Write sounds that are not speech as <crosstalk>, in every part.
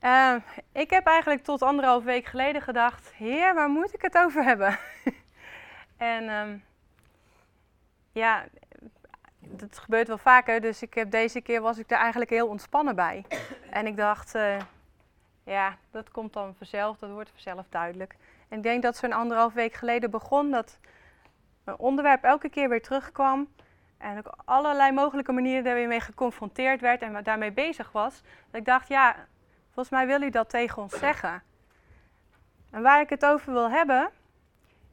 Uh, ik heb eigenlijk tot anderhalf week geleden gedacht: Heer, waar moet ik het over hebben? <laughs> en um, ja, dat gebeurt wel vaker, dus ik heb deze keer was ik er eigenlijk heel ontspannen bij. <coughs> en ik dacht, uh, ja, dat komt dan vanzelf, dat wordt vanzelf duidelijk. En ik denk dat zo'n anderhalf week geleden begon dat een onderwerp elke keer weer terugkwam. En op allerlei mogelijke manieren daar weer mee geconfronteerd werd en daarmee bezig was. Dat ik dacht, ja, volgens mij wil u dat tegen ons zeggen. En waar ik het over wil hebben,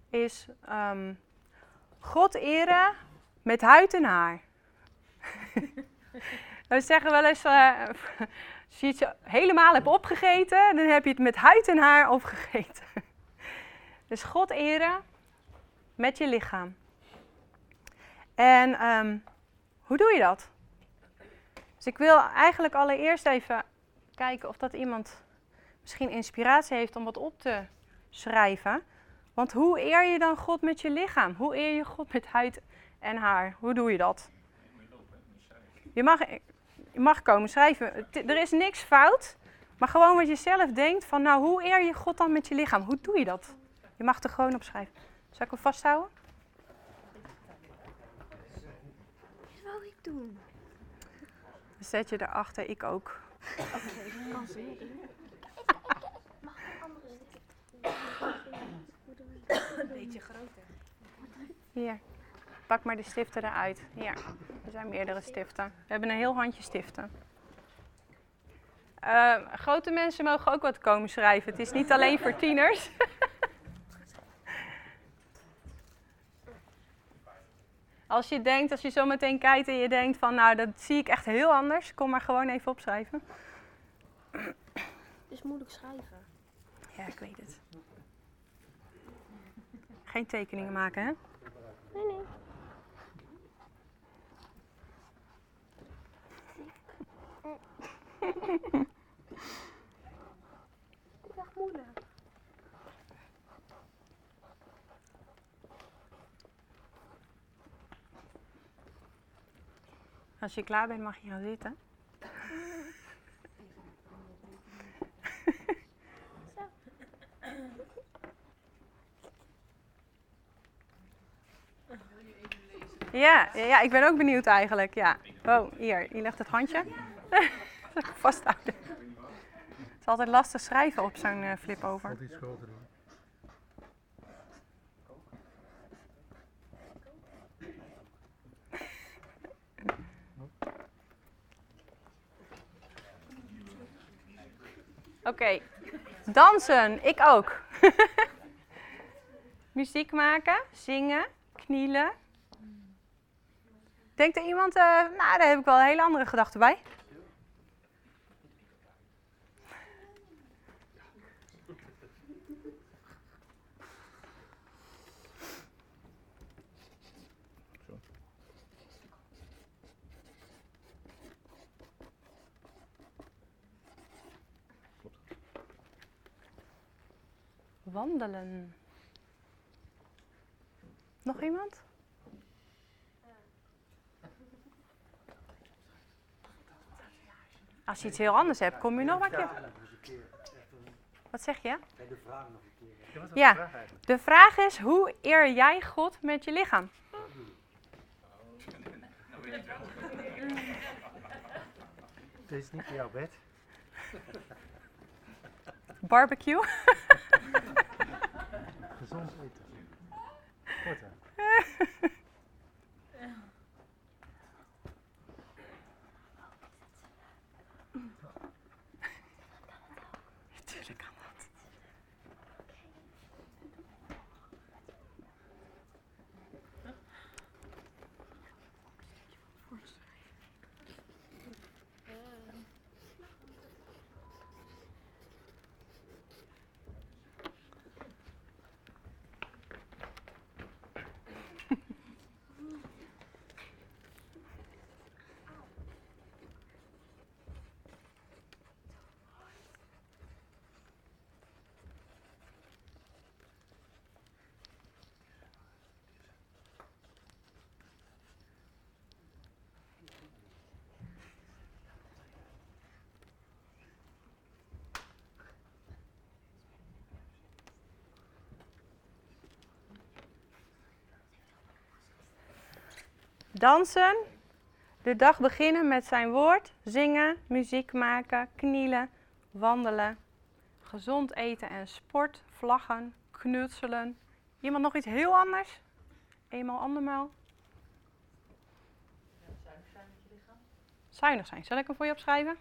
is um, God eren met huid en haar. <laughs> We zeggen wel eens, uh, <laughs> als je iets helemaal hebt opgegeten, dan heb je het met huid en haar opgegeten. <laughs> dus God eren met je lichaam. En um, hoe doe je dat? Dus ik wil eigenlijk allereerst even kijken of dat iemand misschien inspiratie heeft om wat op te schrijven. Want hoe eer je dan God met je lichaam? Hoe eer je God met huid en haar? Hoe doe je dat? Je mag, je mag komen schrijven. Er is niks fout. Maar gewoon wat je zelf denkt van, nou, hoe eer je God dan met je lichaam? Hoe doe je dat? Je mag er gewoon op schrijven. Zal ik hem vasthouden? Dat wou ik doen. Dan zet je erachter, ik ook. Oké, kan doen. Mag ik andere Een beetje groter. Hier, pak maar de stiften eruit. Ja, er zijn meerdere stiften. We hebben een heel handje stiften. Uh, grote mensen mogen ook wat komen schrijven. Het is niet alleen voor tieners. <laughs> Als je denkt, als je zo meteen kijkt en je denkt van, nou, dat zie ik echt heel anders, kom maar gewoon even opschrijven. Het is moeilijk schrijven. Ja, ik weet het. Geen tekeningen maken, hè? Nee, nee. <laughs> Als je klaar bent, mag je gaan zitten. <laughs> Ja, ja, ik ben ook benieuwd eigenlijk. Ja. Oh, hier, je legt het handje. <laughs> Vasthouden. Het is altijd lastig schrijven op zo'n uh, flip over. Oké, dansen, ik ook. <laughs> Muziek maken, zingen, knielen. Denkt er iemand, uh, nou daar heb ik wel een hele andere gedachte bij. Wandelen. Nog iemand? Als je iets heel anders hebt, kom je nog een keer. Wat zeg je? De vraag nog een keer. Ja, de vraag is: hoe eer jij God met je lichaam? Dit is niet jouw bed. Barbecue? <laughs> Gezond Dansen. De dag beginnen met zijn woord. Zingen, muziek maken, knielen, wandelen. Gezond eten en sport. Vlaggen, knutselen. Iemand nog iets heel anders? Eenmaal, andermaal. Zuinig zijn. Zal ik hem voor je opschrijven?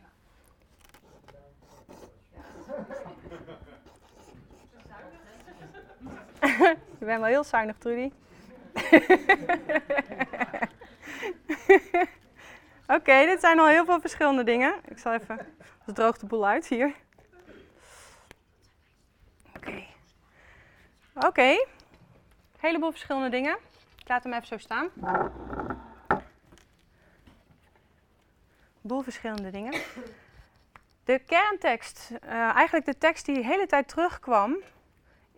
<laughs> Je bent wel heel zuinig, Trudy. <laughs> <laughs> Oké, dit zijn al heel veel verschillende dingen. Ik zal even. Het droogt de boel uit hier. Oké. Oké. Heleboel verschillende dingen. Ik laat hem even zo staan. Boel verschillende dingen. De kerntekst, eh, eigenlijk de tekst die de hele tijd terugkwam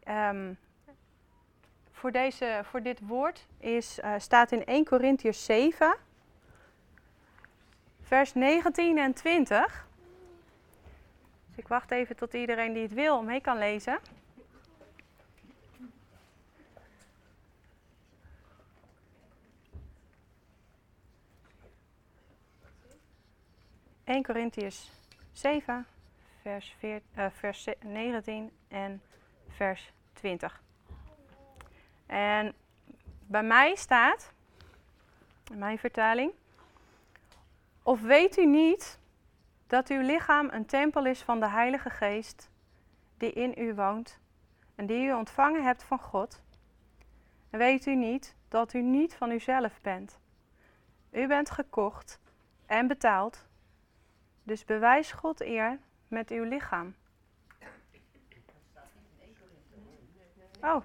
ehm, voor, deze, voor dit woord, is, eh, staat in 1 Corinthiërs 7, vers 19 en 20. Dus ik wacht even tot iedereen die het wil mee kan lezen. ...1 Corinthiërs 7, vers, 4, uh, vers 19 en vers 20. En bij mij staat, in mijn vertaling... ...of weet u niet dat uw lichaam een tempel is van de Heilige Geest... ...die in u woont en die u ontvangen hebt van God... ...en weet u niet dat u niet van uzelf bent... ...u bent gekocht en betaald... Dus bewijs God eer met uw lichaam. Oh,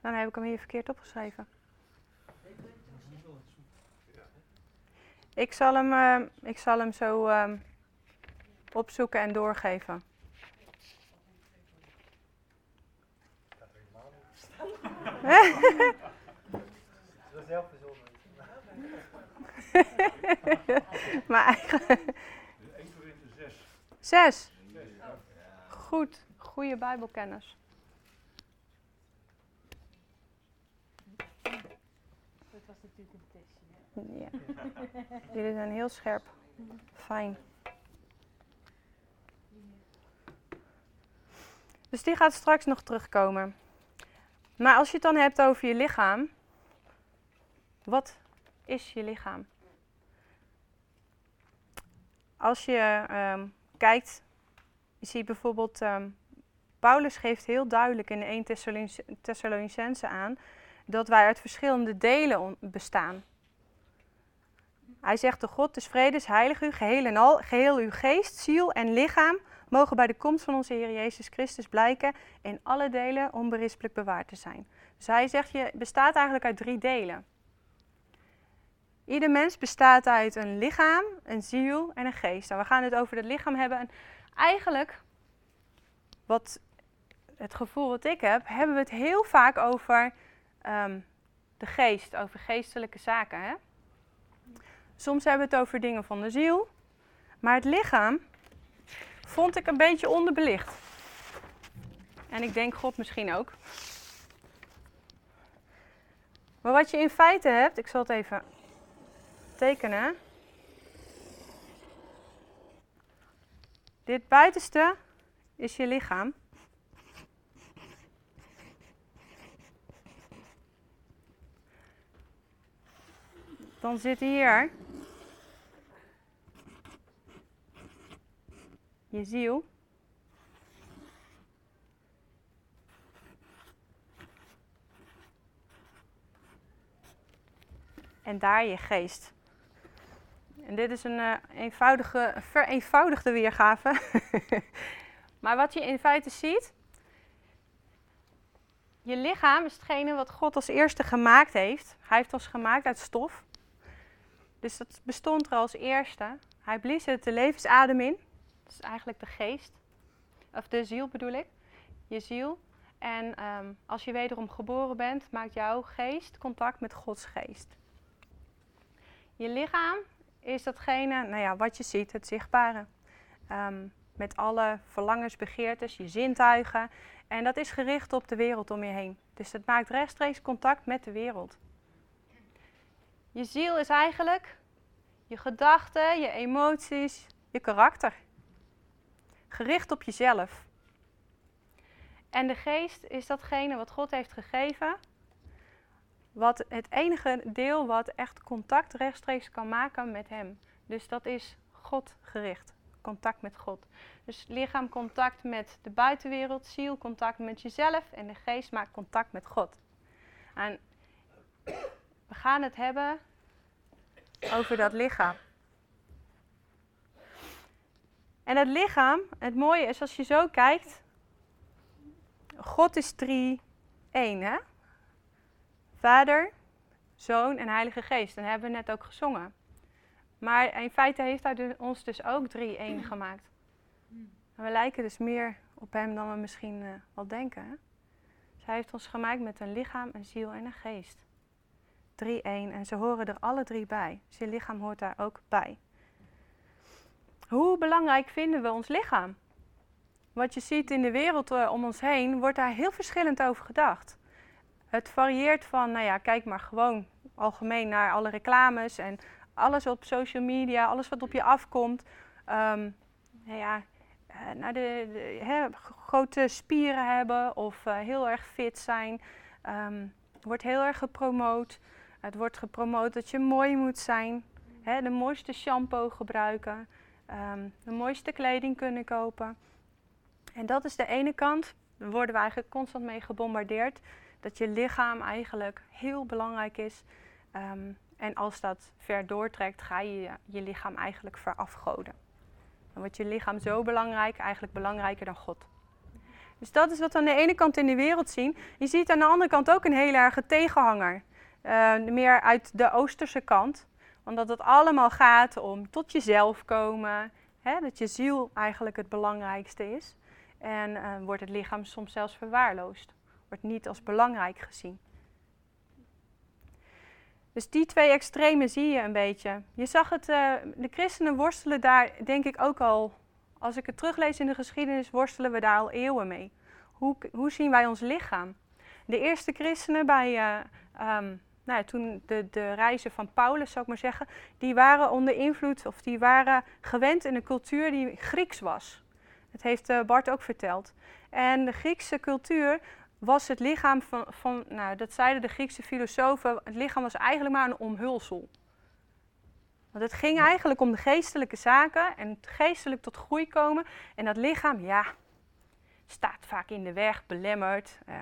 dan heb ik hem hier verkeerd opgeschreven. Ik zal hem, uh, ik zal hem zo uh, opzoeken en doorgeven. zelf <laughs> maar eigenlijk... 1 Korinthe 6. Zes. Goed, goede Bijbelkennis. Dat was natuurlijk een. Ja. Jullie zijn heel scherp. Fijn. Dus die gaat straks nog terugkomen. Maar als je het dan hebt over je lichaam, wat is je lichaam? Als je um, kijkt, je ziet bijvoorbeeld, um, Paulus geeft heel duidelijk in de 1 Thessalonicense aan dat wij uit verschillende delen bestaan. Hij zegt, de God des vredes heilig u, geheel en al, geheel uw geest, ziel en lichaam mogen bij de komst van onze Heer Jezus Christus blijken in alle delen onberispelijk bewaard te zijn. Dus hij zegt, je bestaat eigenlijk uit drie delen. Ieder mens bestaat uit een lichaam, een ziel en een geest. Nou, we gaan het over het lichaam hebben. En eigenlijk, wat het gevoel wat ik heb, hebben we het heel vaak over um, de geest, over geestelijke zaken. Hè? Soms hebben we het over dingen van de ziel. Maar het lichaam vond ik een beetje onderbelicht. En ik denk God misschien ook. Maar wat je in feite hebt, ik zal het even tekenen. Dit buitenste is je lichaam. Dan zit hier je ziel. En daar je geest. En dit is een uh, eenvoudige, vereenvoudigde weergave. <laughs> maar wat je in feite ziet, je lichaam is hetgene wat God als eerste gemaakt heeft. Hij heeft ons gemaakt uit stof. Dus dat bestond er als eerste. Hij blies er de levensadem in. Dat is eigenlijk de geest. Of de ziel bedoel ik. Je ziel. En um, als je wederom geboren bent, maakt jouw geest contact met Gods geest. Je lichaam is datgene, nou ja, wat je ziet, het zichtbare. Um, met alle verlangens, begeertes, je zintuigen. En dat is gericht op de wereld om je heen. Dus het maakt rechtstreeks contact met de wereld. Je ziel is eigenlijk je gedachten, je emoties, je karakter. Gericht op jezelf. En de geest is datgene wat God heeft gegeven. Wat het enige deel wat echt contact rechtstreeks kan maken met Hem. Dus dat is God gericht. Contact met God. Dus lichaam contact met de buitenwereld, ziel contact met jezelf en de geest maakt contact met God. En we gaan het hebben over dat lichaam. En het lichaam, het mooie is als je zo kijkt, God is drie, één, hè? Vader, Zoon en Heilige Geest. Dat hebben we net ook gezongen. Maar in feite heeft hij ons dus ook drie, één gemaakt. En we lijken dus meer op hem dan we misschien uh, wel denken. Dus hij heeft ons gemaakt met een lichaam, een ziel en een geest. Drie, één. En ze horen er alle drie bij. Dus je lichaam hoort daar ook bij. Hoe belangrijk vinden we ons lichaam? Wat je ziet in de wereld eh, om ons heen, wordt daar heel verschillend over gedacht. Het varieert van, nou ja, kijk maar gewoon algemeen naar alle reclames en alles op social media, alles wat op je afkomt. Um, nou ja, eh, naar de, de grote spieren hebben of uh, heel erg fit zijn. Um, wordt heel erg gepromoot. Het wordt gepromoot dat je mooi moet zijn. De mooiste shampoo gebruiken. Um, de mooiste kleding kunnen kopen. En dat is de ene kant. Daar worden we eigenlijk constant mee gebombardeerd. Dat je lichaam eigenlijk heel belangrijk is. Um, en als dat ver doortrekt, ga je je lichaam eigenlijk verafgoden. Dan wordt je lichaam zo belangrijk, eigenlijk belangrijker dan God. Dus dat is wat we aan de ene kant in de wereld zien. Je ziet aan de andere kant ook een hele erge tegenhanger. Uh, meer uit de oosterse kant. Omdat het allemaal gaat om tot jezelf komen. Hè, dat je ziel eigenlijk het belangrijkste is. En uh, wordt het lichaam soms zelfs verwaarloosd. Wordt niet als belangrijk gezien. Dus die twee extremen zie je een beetje. Je zag het, uh, de christenen worstelen daar denk ik ook al, als ik het teruglees in de geschiedenis, worstelen we daar al eeuwen mee. Hoe, hoe zien wij ons lichaam? De eerste christenen bij, uh, um, nou ja, toen de, de reizen van Paulus, zou ik maar zeggen, die waren onder invloed of die waren gewend in een cultuur die Grieks was. Dat heeft uh, Bart ook verteld. En de Griekse cultuur was het lichaam van, van, nou dat zeiden de Griekse filosofen, het lichaam was eigenlijk maar een omhulsel. Want het ging eigenlijk om de geestelijke zaken en geestelijk tot groei komen. En dat lichaam, ja, staat vaak in de weg, belemmerd. Uh,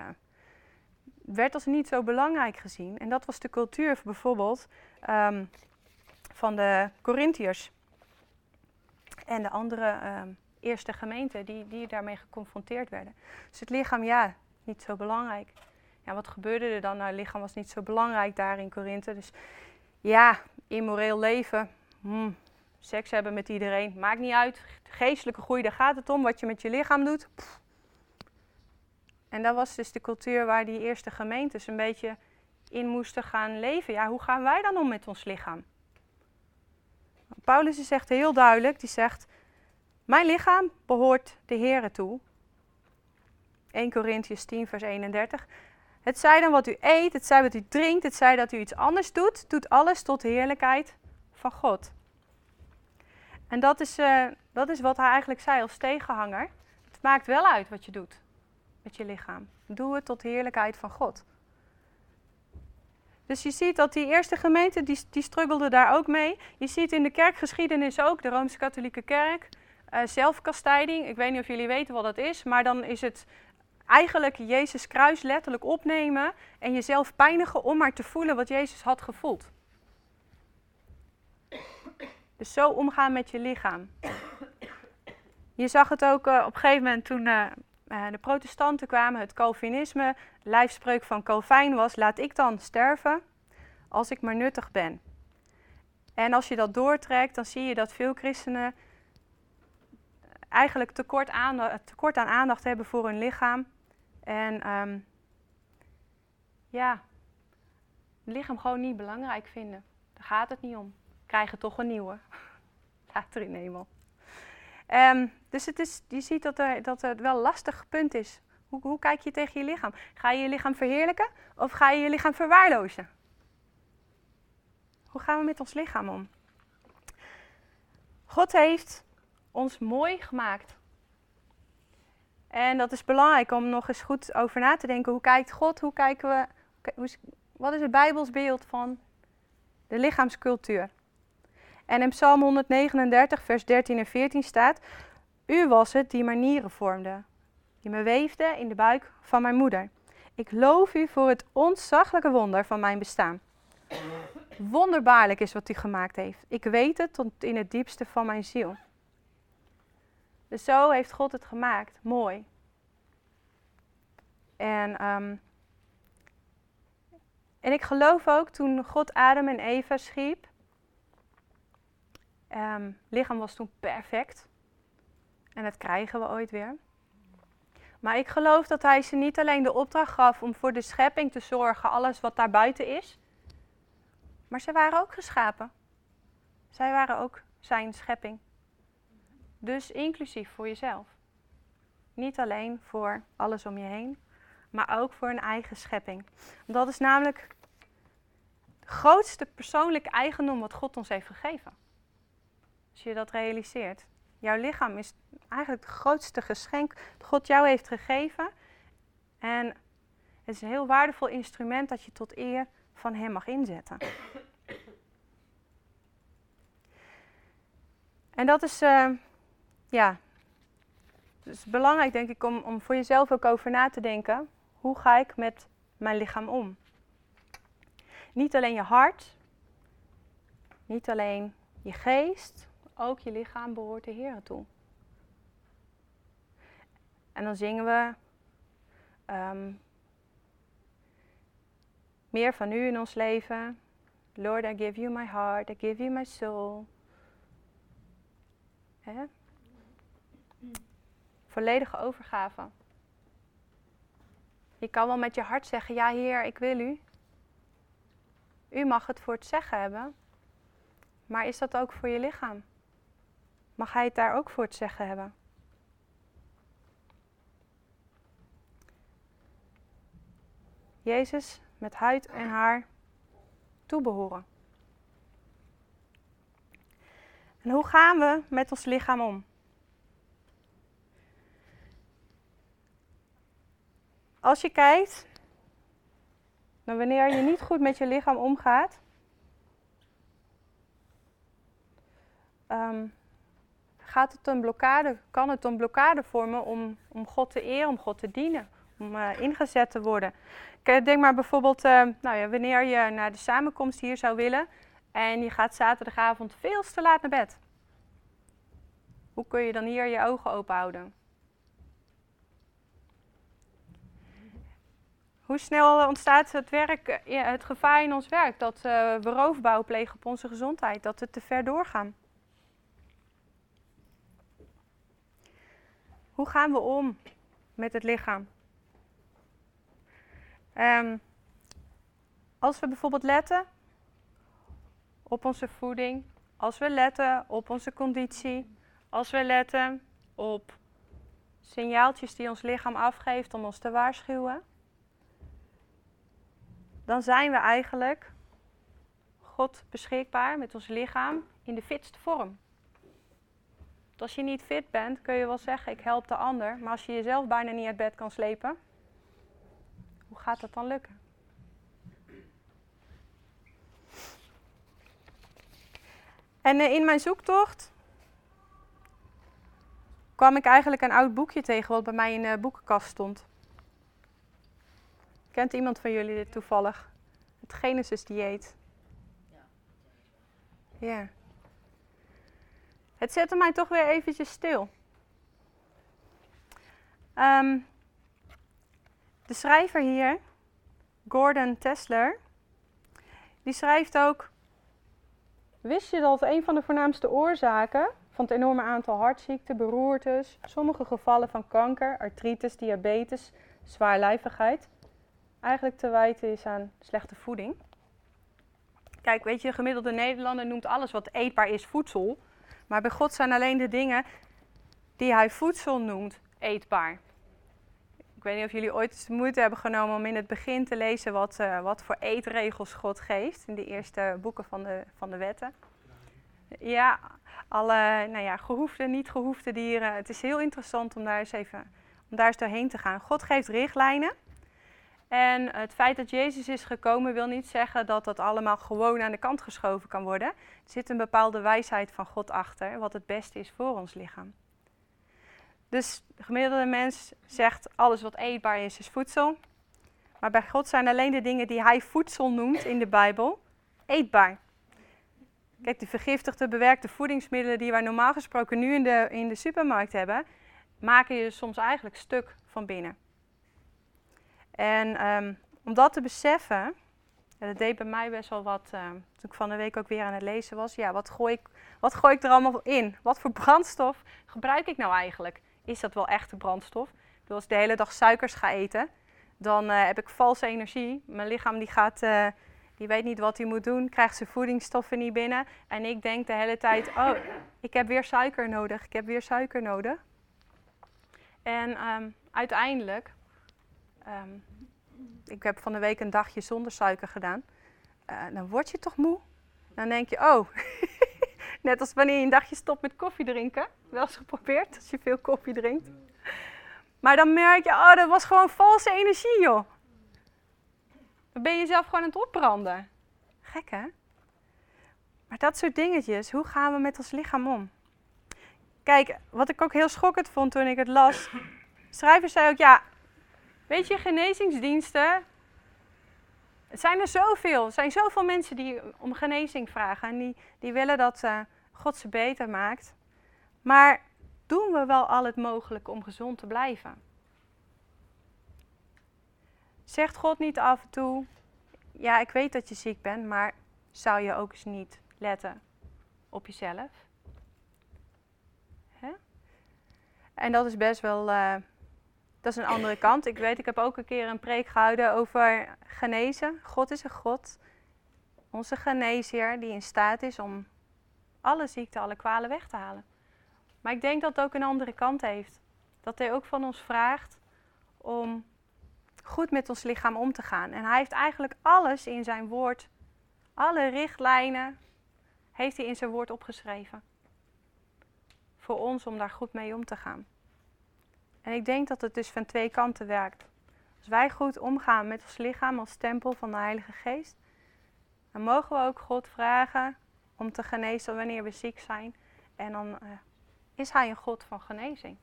werd als niet zo belangrijk gezien. En dat was de cultuur bijvoorbeeld um, van de Corinthiërs. En de andere um, eerste gemeenten die, die daarmee geconfronteerd werden. Dus het lichaam, ja, niet zo belangrijk. Ja, wat gebeurde er dan? Nou, het lichaam was niet zo belangrijk daar in Korinthe. Dus ja, immoreel leven, hmm, seks hebben met iedereen, maakt niet uit. Geestelijke groei, daar gaat het om, wat je met je lichaam doet. En dat was dus de cultuur waar die eerste gemeentes een beetje in moesten gaan leven. Ja, hoe gaan wij dan om met ons lichaam? Paulus echt heel duidelijk, die zegt, mijn lichaam behoort de Here toe 1 Corinthians 10, vers 31. Het zij dan wat u eet, het zij wat u drinkt, het zij dat u iets anders doet, doet alles tot heerlijkheid van God. En dat is, uh, dat is wat hij eigenlijk zei als tegenhanger. Het maakt wel uit wat je doet met je lichaam. Doe het tot de heerlijkheid van God. Dus je ziet dat die eerste gemeente, die, die struggelde daar ook mee. Je ziet in de kerkgeschiedenis ook, de Rooms-Katholieke Kerk, uh, zelfkastijding. Ik weet niet of jullie weten wat dat is, maar dan is het eigenlijk Jezus kruis letterlijk opnemen en jezelf pijnigen om maar te voelen wat Jezus had gevoeld. Dus zo omgaan met je lichaam. Je zag het ook uh, op een gegeven moment toen uh, uh, de protestanten kwamen, het Calvinisme, lijfspreuk van Calvijn was, laat ik dan sterven als ik maar nuttig ben. En als je dat doortrekt, dan zie je dat veel christenen eigenlijk tekort, aandacht, tekort aan aandacht hebben voor hun lichaam. En um, ja, het lichaam gewoon niet belangrijk vinden. Daar gaat het niet om. Krijgen toch een nieuwe. <laughs> Later in hemel. Um, dus het is, je ziet dat, dat het wel een lastig punt is. Hoe, hoe kijk je tegen je lichaam? Ga je je lichaam verheerlijken of ga je je lichaam verwaarlozen? Hoe gaan we met ons lichaam om? God heeft ons mooi gemaakt. En dat is belangrijk om nog eens goed over na te denken. Hoe kijkt God? Hoe kijken we? Wat is het Bijbels beeld van de lichaamscultuur? En in Psalm 139, vers 13 en 14 staat: U was het die mijn nieren vormde, die me weefde in de buik van mijn moeder. Ik loof u voor het ontzaglijke wonder van mijn bestaan. Wonderbaarlijk is wat u gemaakt heeft. Ik weet het tot in het diepste van mijn ziel. Dus zo heeft God het gemaakt. Mooi. En, ehm, en ik geloof ook toen God Adam en Eva schiep. Um, lichaam was toen perfect. En dat krijgen we ooit weer. Maar ik geloof dat hij ze niet alleen de opdracht gaf om voor de schepping te zorgen, alles wat daar buiten is. Maar ze waren ook geschapen. Zij waren ook zijn schepping. Dus inclusief voor jezelf. Niet alleen voor alles om je heen, maar ook voor een eigen schepping. Dat is namelijk het grootste persoonlijke eigendom wat God ons heeft gegeven. Als je dat realiseert. Jouw lichaam is eigenlijk het grootste geschenk dat God jou heeft gegeven. En het is een heel waardevol instrument dat je tot eer van Hem mag inzetten. En dat is, uh, ja, dus belangrijk denk ik om, om voor jezelf ook over na te denken. Hoe ga ik met mijn lichaam om? Niet alleen je hart, niet alleen je geest, ook je lichaam behoort de Heer toe. En dan zingen we um, meer van u in ons leven. Lord, I give you my heart, I give you my soul. Hè? Volledige overgave. Je kan wel met je hart zeggen, ja Heer, ik wil u. U mag het voor het zeggen hebben. Maar is dat ook voor je lichaam? Mag hij het daar ook voor het zeggen hebben? Jezus met huid en haar toebehoren. En hoe gaan we met ons lichaam om? Als je kijkt naar wanneer je niet goed met je lichaam omgaat, um, gaat het een blokkade, kan het een blokkade vormen om, om God te eren, om God te dienen, om uh, ingezet te worden. Denk maar bijvoorbeeld, uh, nou ja, wanneer je naar de samenkomst hier zou willen en je gaat zaterdagavond veel te laat naar bed. Hoe kun je dan hier je ogen open houden? Hoe snel ontstaat het, werk, het gevaar in ons werk dat we roofbouw plegen op onze gezondheid, dat we te ver doorgaan? Hoe gaan we om met het lichaam? Um, als we bijvoorbeeld letten op onze voeding, als we letten op onze conditie, als we letten op signaaltjes die ons lichaam afgeeft om ons te waarschuwen, dan zijn we eigenlijk God beschikbaar met ons lichaam in de fitste vorm. Als je niet fit bent, kun je wel zeggen ik help de ander, maar als je jezelf bijna niet uit bed kan slepen, hoe gaat dat dan lukken? En eh, in mijn zoektocht kwam ik eigenlijk een oud boekje tegen wat bij mij in de boekenkast stond. Kent iemand van jullie dit toevallig? Het Genesis dieet. Ja. Het zette mij toch weer eventjes stil. Um, de schrijver hier, Gordon Tesler, die schrijft ook: Wist je dat een van de voornaamste oorzaken van het enorme aantal hartziekten, beroertes, sommige gevallen van kanker, artritis, diabetes, zwaarlijvigheid, eigenlijk te wijten is aan slechte voeding? Kijk, weet je, de gemiddelde Nederlander noemt alles wat eetbaar is voedsel. Maar bij God zijn alleen de dingen die hij voedsel noemt eetbaar. weet niet of jullie ooit de moeite hebben genomen om in het begin te lezen wat, uh, wat voor eetregels God geeft in de eerste boeken van de, van de wetten. Ja, alle nou ja, gehoefde, niet gehoefde dieren. Het is heel interessant om daar eens even om daar eens doorheen te gaan. God geeft richtlijnen. En het feit dat Jezus is gekomen wil niet zeggen dat dat allemaal gewoon aan de kant geschoven kan worden. Er zit een bepaalde wijsheid van God achter, wat het beste is voor ons lichaam. Dus de gemiddelde mens zegt alles wat eetbaar is, is voedsel. Maar bij God zijn alleen de dingen die hij voedsel noemt in de Bijbel eetbaar. Kijk, de vergiftigde, bewerkte voedingsmiddelen die wij normaal gesproken nu in de, in de supermarkt hebben, maken je soms eigenlijk stuk van binnen. En um, om dat te beseffen, dat deed bij mij best wel wat, uh, toen ik van de week ook weer aan het lezen was. Ja, wat gooi, ik, wat gooi ik er allemaal in? Wat voor brandstof gebruik ik nou eigenlijk? Is dat wel echte brandstof? Ik als ik de hele dag suikers ga eten, dan uh, heb ik valse energie. Mijn lichaam die gaat, uh, die weet niet wat hij moet doen, krijgt zijn voedingsstoffen niet binnen. En ik denk de hele tijd, oh, ik heb weer suiker nodig, ik heb weer suiker nodig. En um, uiteindelijk Um, ik heb van de week een dagje zonder suiker gedaan. Uh, dan word je toch moe? Dan denk je, oh, <laughs> net als wanneer je een dagje stopt met koffie drinken. Wel eens geprobeerd, als je veel koffie drinkt. Maar dan merk je, oh, dat was gewoon valse energie, joh. Dan ben je jezelf gewoon aan het opbranden. Gek, hè? Maar dat soort dingetjes, hoe gaan we met ons lichaam om? Kijk, wat ik ook heel schokkend vond toen ik het las. Schrijver zei ook, ja, Weet je, genezingsdiensten. Het zijn er zoveel. Er zijn zoveel mensen die om genezing vragen. En die, die willen dat uh, God ze beter maakt. Maar doen we wel al het mogelijke om gezond te blijven? Zegt God niet af en toe: Ja, ik weet dat je ziek bent, maar zou je ook eens niet letten op jezelf? Hè? En dat is best wel. Uh, dat is een andere kant. Ik weet, ik heb ook een keer een preek gehouden over genezen. God is een God. Onze geneesheer die in staat is om alle ziekten, alle kwalen weg te halen. Maar ik denk dat het ook een andere kant heeft. Dat hij ook van ons vraagt om goed met ons lichaam om te gaan. En hij heeft eigenlijk alles in zijn woord, alle richtlijnen, heeft hij in zijn woord opgeschreven. Voor ons om daar goed mee om te gaan. En ik denk dat het dus van twee kanten werkt. Als wij goed omgaan met ons lichaam als tempel van de Heilige Geest, dan mogen we ook God vragen om te genezen wanneer we ziek zijn. En dan uh, is Hij een God van genezing.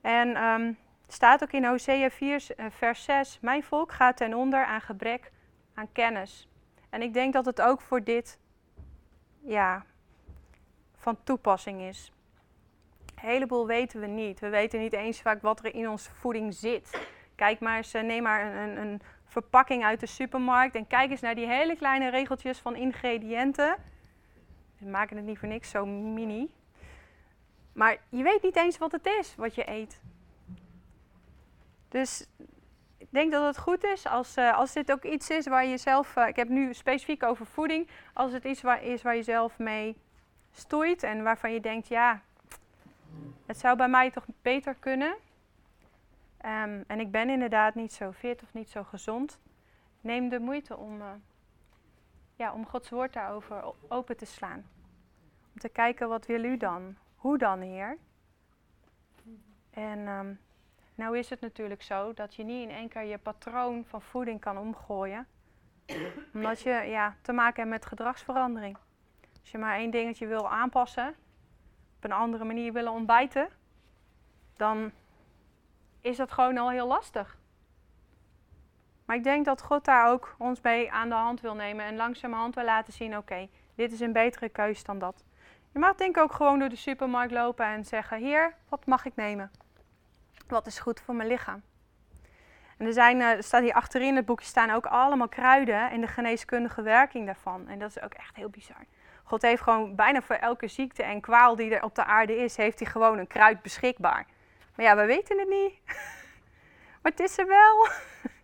En um, staat ook in Hosea 4, uh, vers 6: Mijn volk gaat ten onder aan gebrek aan kennis. En ik denk dat het ook voor dit ja, van toepassing is. Heleboel weten we niet. We weten niet eens vaak wat er in onze voeding zit. Kijk maar eens, eh, neem maar een, een verpakking uit de supermarkt en kijk eens naar die hele kleine regeltjes van ingrediënten. We maken het niet voor niks zo mini. Maar je weet niet eens wat het is wat je eet. Dus ik denk dat het goed is als, uh, als dit ook iets is waar je zelf. Uh, ik heb nu specifiek over voeding. Als het iets waar, is waar je zelf mee stoeit en waarvan je denkt, ja, het zou bij mij toch beter kunnen. Um, en ik ben inderdaad niet zo fit of niet zo gezond. Neem de moeite om, uh, ja, om Gods woord daarover open te slaan. Om te kijken, wat wil u dan? Hoe dan, Heer? En um, nou is het natuurlijk zo dat je niet in één keer je patroon van voeding kan omgooien. Omdat je ja, te maken hebt met gedragsverandering. Als je maar één dingetje wil aanpassen, een andere manier willen ontbijten, dan is dat gewoon al heel lastig. Maar ik denk dat God daar ook ons mee aan de hand wil nemen en langzamerhand wil laten zien: oké, dit is een betere keus dan dat. Je mag denk ik ook gewoon door de supermarkt lopen en zeggen: Heer, wat mag ik nemen? Wat is goed voor mijn lichaam? En er, zijn, eh, er staat hier achterin het boekje staan ook allemaal kruiden en de geneeskundige werking daarvan. En dat is ook echt heel bizar. God heeft gewoon bijna voor elke ziekte en kwaal die er op de aarde is, heeft hij gewoon een kruid beschikbaar. Maar ja, we weten het niet. <laughs> maar het is er wel.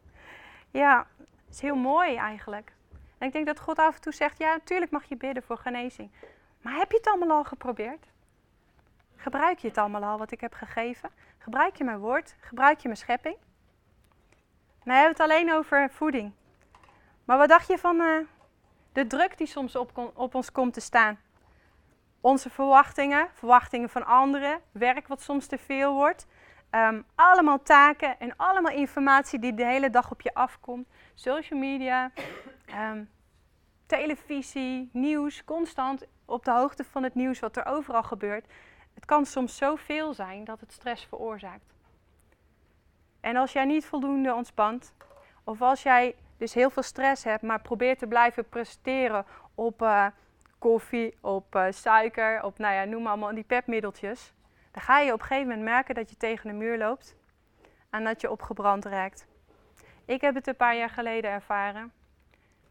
<laughs> ja, het is heel mooi eigenlijk. En ik denk dat God af en toe zegt, ja, natuurlijk mag je bidden voor genezing. Maar heb je het allemaal al geprobeerd? Gebruik je het allemaal al wat ik heb gegeven? Gebruik je mijn woord? Gebruik je mijn schepping? Nou, hebben we het alleen over voeding. Maar wat dacht je van uh, de druk die soms op, op ons komt te staan? Onze verwachtingen, verwachtingen van anderen, werk wat soms te veel wordt. Um, allemaal taken en allemaal informatie die de hele dag op je afkomt. Social media, um, televisie, nieuws, constant op de hoogte van het nieuws wat er overal gebeurt. Het kan soms zoveel zijn dat het stress veroorzaakt. En als jij niet voldoende ontspant, of als jij dus heel veel stress hebt, maar probeert te blijven presteren op uh, koffie, op uh, suiker, op nou ja, noem maar allemaal die pepmiddeltjes, dan ga je op een gegeven moment merken dat je tegen de muur loopt en dat je opgebrand raakt. Ik heb het een paar jaar geleden ervaren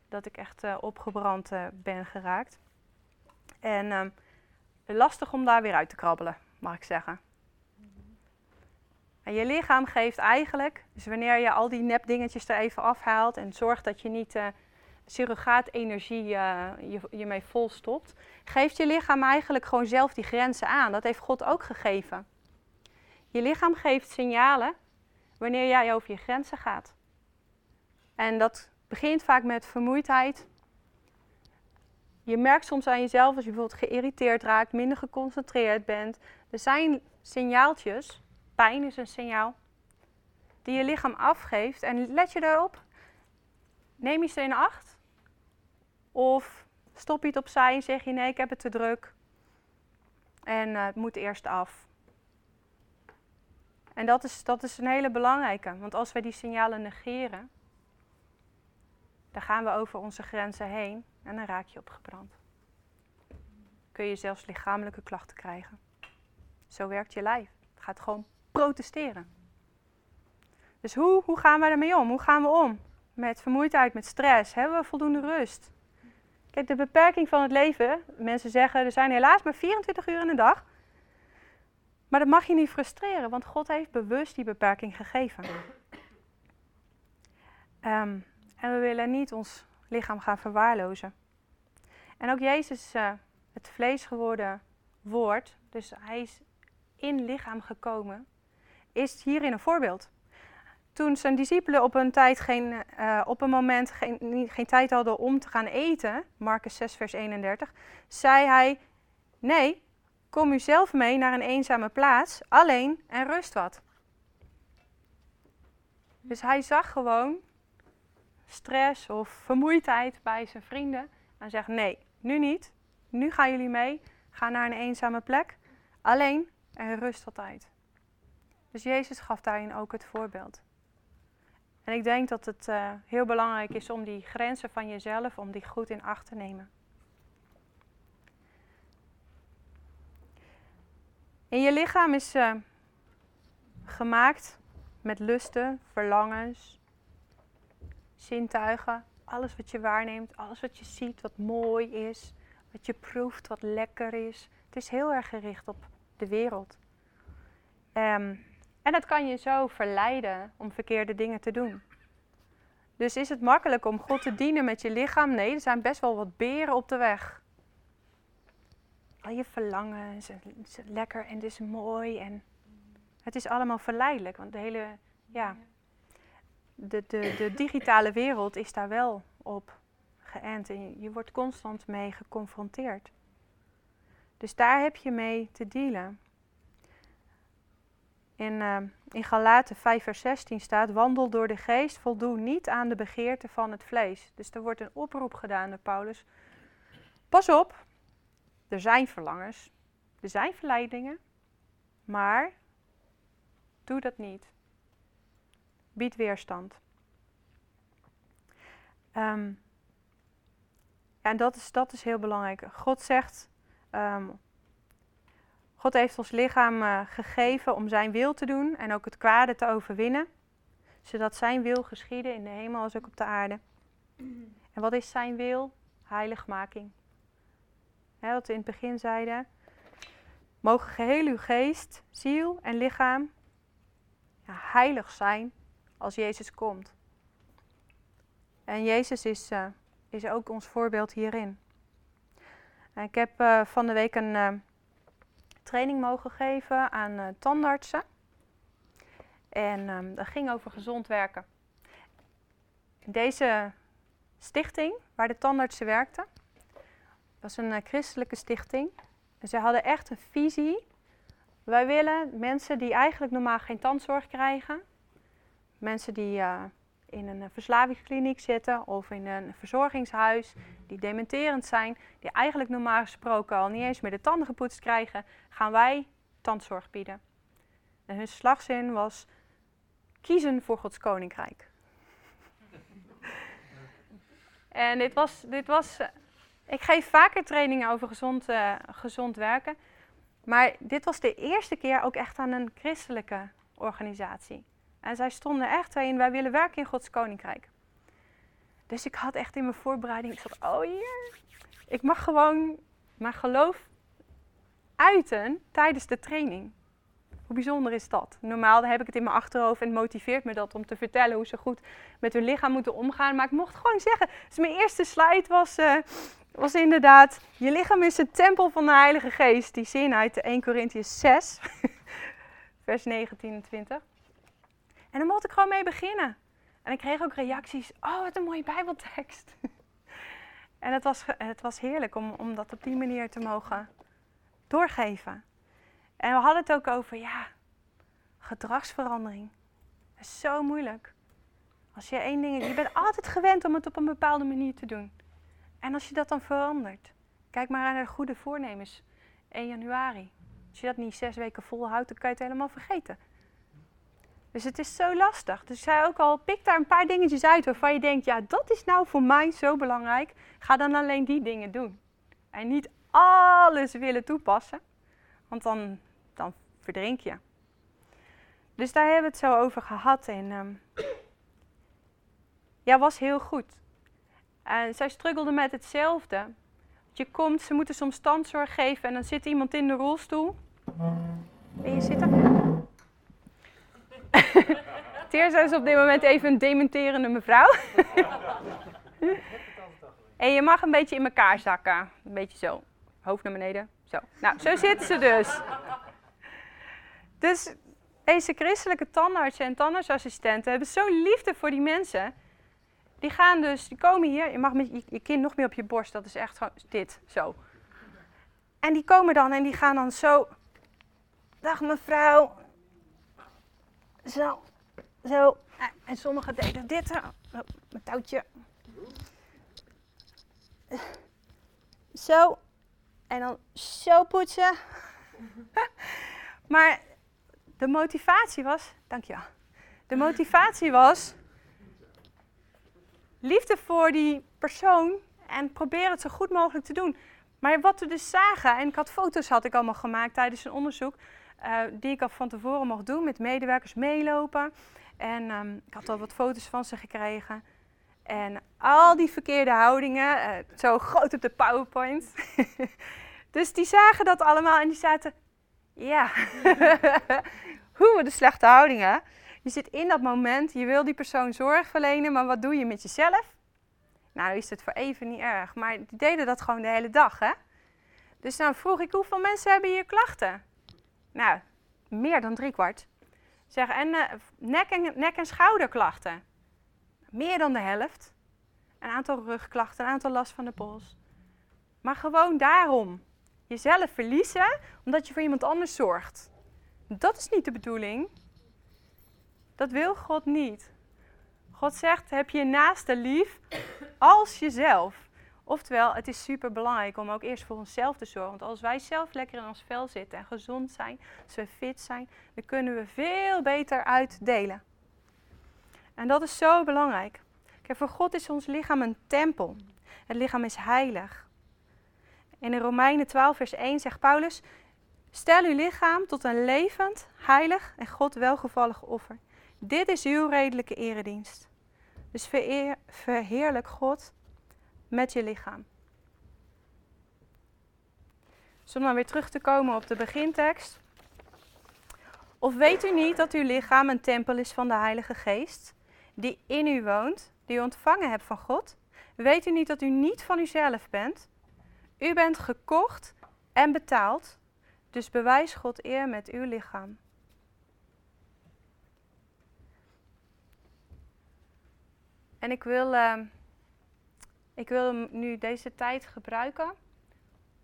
dat ik echt uh, opgebrand ben geraakt. En um, lastig om daar weer uit te krabbelen, mag ik zeggen. En je lichaam geeft eigenlijk, dus wanneer je al die nepdingetjes er even afhaalt en zorgt dat je niet uh, surrogaatenergie uh, je, je mee volstopt, geeft je lichaam eigenlijk gewoon zelf die grenzen aan. Dat heeft God ook gegeven. Je lichaam geeft signalen wanneer jij over je grenzen gaat. En dat begint vaak met vermoeidheid. Je merkt soms aan jezelf als je bijvoorbeeld geïrriteerd raakt, minder geconcentreerd bent. Er zijn signaaltjes Pijn is een signaal die je lichaam afgeeft. En let je daarop. Neem je ze in acht? Of stop je het opzij en zeg je nee, ik heb het te druk. En uh, het moet eerst af. En dat is, dat is een hele belangrijke. Want als wij die signalen negeren, dan gaan we over onze grenzen heen en dan raak je opgebrand. Kun je zelfs lichamelijke klachten krijgen. Zo werkt je lijf. Het gaat gewoon protesteren. Dus hoe, hoe gaan we ermee om? Hoe gaan we om met vermoeidheid, met stress? Hebben we voldoende rust? Kijk, de beperking van het leven, mensen zeggen er zijn helaas maar 24 uur in de dag. Maar dat mag je niet frustreren, want God heeft bewust die beperking gegeven. Um, en we willen niet ons lichaam gaan verwaarlozen. En ook Jezus, uh, het vlees geworden woord, dus hij is in lichaam gekomen, is hierin een voorbeeld. Toen zijn discipelen op een, tijd geen, uh, op een moment geen, geen tijd hadden om te gaan eten, Marcus 6, vers 31, zei hij: Nee, kom u zelf mee naar een eenzame plaats, alleen en rust wat. Dus hij zag gewoon stress of vermoeidheid bij zijn vrienden en zegt: Nee, nu niet. Nu gaan jullie mee. Ga naar een eenzame plek, alleen en rust wat uit. Dus Jezus gaf daarin ook het voorbeeld. En ik denk dat het uh, heel belangrijk is om die grenzen van jezelf, om die goed in acht te nemen. En je lichaam is uh, gemaakt met lusten, verlangens, zintuigen, alles wat je waarneemt, alles wat je ziet, wat mooi is, wat je proeft, wat lekker is. Het is heel erg gericht op de wereld. Um, en dat kan je zo verleiden om verkeerde dingen te doen. Dus is het makkelijk om God te dienen met je lichaam? Nee, er zijn best wel wat beren op de weg. Al je verlangen, is lekker en het is mooi en het is allemaal verleidelijk. Want de hele, ja, de, de, de digitale wereld is daar wel op geënt en je wordt constant mee geconfronteerd. Dus daar heb je mee te dealen. In, uh, in Galaten 5 vers 16 staat, wandel door de geest, voldoe niet aan de begeerte van het vlees. Dus er wordt een oproep gedaan door Paulus. Pas op, er zijn verlangens, er zijn verleidingen, maar doe dat niet. Bied weerstand. Ja, en dat is, dat is heel belangrijk. God zegt, um, God heeft ons lichaam uh, gegeven om zijn wil te doen en ook het kwade te overwinnen, zodat zijn wil geschieden in de hemel als ook op de aarde. En wat is zijn wil? Heiligmaking. Wat we in het begin zeiden. Mogen geheel uw geest, ziel en lichaam ja, heilig zijn als Jezus komt. En Jezus is, uh, is ook ons voorbeeld hierin. En ik heb uh, van de week een training mogen geven aan eh, tandartsen. En ehm, dat ging over gezond werken. Deze stichting, waar de tandartsen werkten, was een eh, christelijke stichting. En ze hadden echt een visie. Wij willen mensen die eigenlijk normaal geen tandzorg krijgen, mensen die eh, in een eh, verslavingskliniek zitten of in een verzorgingshuis, die dementerend zijn, die eigenlijk normaal gesproken al niet eens meer de tanden gepoetst krijgen, gaan wij tandzorg bieden. En hun slagzin was kiezen voor Gods koninkrijk. <laughs> en dit was, dit was, eh, ik geef vaker trainingen over gezond, eh, gezond werken, maar dit was de eerste keer ook echt aan een christelijke organisatie. En zij stonden echt in, wij willen werken in Gods koninkrijk. Dus ik had echt in mijn voorbereiding, ik zat, oh hier, ik mag gewoon mijn geloof uiten tijdens de training. Hoe bijzonder is dat? Normaal heb ik het in mijn achterhoofd en motiveert me dat om te vertellen hoe ze goed met hun lichaam moeten omgaan. Maar ik mocht gewoon zeggen, dus mijn eerste slide was, eh, was inderdaad, je lichaam is het tempel van de Heilige Geest. Die zin uit 1 Corinthians 6, vers 19 en 20. En dan mocht ik gewoon mee beginnen. En ik kreeg ook reacties, oh wat een mooie bijbeltekst. <laughs> en het was, het was heerlijk om, om dat op die manier te mogen doorgeven. En we hadden het ook over, ja, gedragsverandering. Is zo moeilijk. Als je één ding, je bent altijd gewend om het op een bepaalde manier te doen. En als je dat dan verandert, kijk maar naar de goede voornemens 1 januari. Als je dat niet zes weken volhoudt, dan kan je het helemaal vergeten. Dus het is zo lastig. Dus zei ook al, pik daar een paar dingetjes uit waarvan je denkt, ja, dat is nou voor mij zo belangrijk. Ga dan alleen die dingen doen. En niet alles willen toepassen, want dan, dan verdrink je. Dus daar hebben we het zo over gehad en um, ja, was heel goed. En zij struggelde met hetzelfde. Je komt, ze moeten soms standzorg geven en dan zit iemand in de rolstoel. Ben je zitten? <laughs> Teerza is op dit moment even een dementerende mevrouw. <laughs> en je mag een beetje in elkaar zakken. Een beetje zo. Hoofd naar beneden. Zo. Nou, zo zitten ze dus. Dus deze christelijke tandartsen en tandartsassistenten hebben zo'n liefde voor die mensen. Die gaan dus, die komen hier. Je mag met je, je kind nog meer op je borst. Dat is echt gewoon dit, zo. En die komen dan en die gaan dan zo. Dag mevrouw. Zo. Zo. En sommigen deden dit. Mijn touwtje. Zo. En dan zo poetsen. maar de motivatie was. Dankjewel. De motivatie was. Liefde voor die persoon. En probeer het zo goed mogelijk te doen. Maar wat we dus zagen. En ik had foto's had ik allemaal gemaakt tijdens een onderzoek. Uh, die ik al van tevoren mocht doen. Met medewerkers meelopen. En um, ik had al wat foto's van ze gekregen. En al die verkeerde houdingen, uh, zo groot op de PowerPoint. <laughs> dus die zagen dat allemaal en die zaten, ja, <laughs> hoe de slechte houdingen. Je zit in dat moment, je wil die persoon zorg verlenen, maar wat doe je met jezelf? Nou, is het voor even niet erg, maar die deden dat gewoon de hele dag, hè? Dus dan vroeg ik, hoeveel mensen hebben hier klachten? Nou, meer dan driekwart. Zeg, en uh, nek, en nek- en schouderklachten. Meer dan de helft. Een aantal rugklachten, een aantal last van de pols. Maar gewoon daarom. Jezelf verliezen omdat je voor iemand anders zorgt. Dat is niet de bedoeling. Dat wil God niet. God zegt: heb je naaste lief als jezelf. Oftewel, het is super belangrijk om ook eerst voor onszelf te zorgen. Want als wij zelf lekker in ons vel zitten en gezond zijn, als we fit zijn, dan kunnen we veel beter uitdelen. En dat is zo belangrijk. Kijk, voor God is ons lichaam een tempel. Het lichaam is heilig. In Romeinen 12, vers 1 zegt Paulus: Stel uw lichaam tot een levend, heilig en God welgevallig offer. Dit is uw redelijke eredienst. Dus verheerlijk God met je lichaam. Dus om dan weer terug te komen op de begintekst. Of weet u niet dat uw lichaam een tempel is van de Heilige Geest, die in u woont, die u ontvangen hebt van God? Weet u niet dat u niet van uzelf bent? U bent gekocht en betaald. Dus bewijs God eer met uw lichaam. En ik wil, uh, ik wil nu deze tijd gebruiken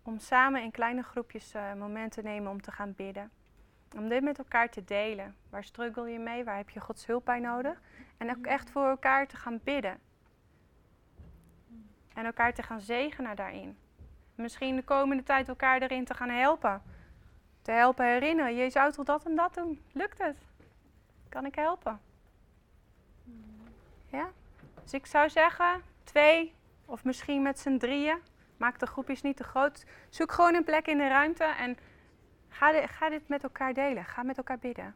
om samen in kleine groepjes uh, momenten te nemen om te gaan bidden. Om dit met elkaar te delen. Waar struggle je mee? Waar heb je Gods hulp bij nodig? En ook echt voor elkaar te gaan bidden. En elkaar te gaan zegenen daarin. Misschien de komende tijd elkaar erin te gaan helpen. Te helpen herinneren. Je zou toch dat en dat doen? Lukt het? Kan ik helpen? Ja? Dus ik zou zeggen, twee of misschien met z'n drieën. Maak de groepjes niet te groot. Zoek gewoon een plek in de ruimte en ga ga dit met elkaar delen. Ga met elkaar bidden.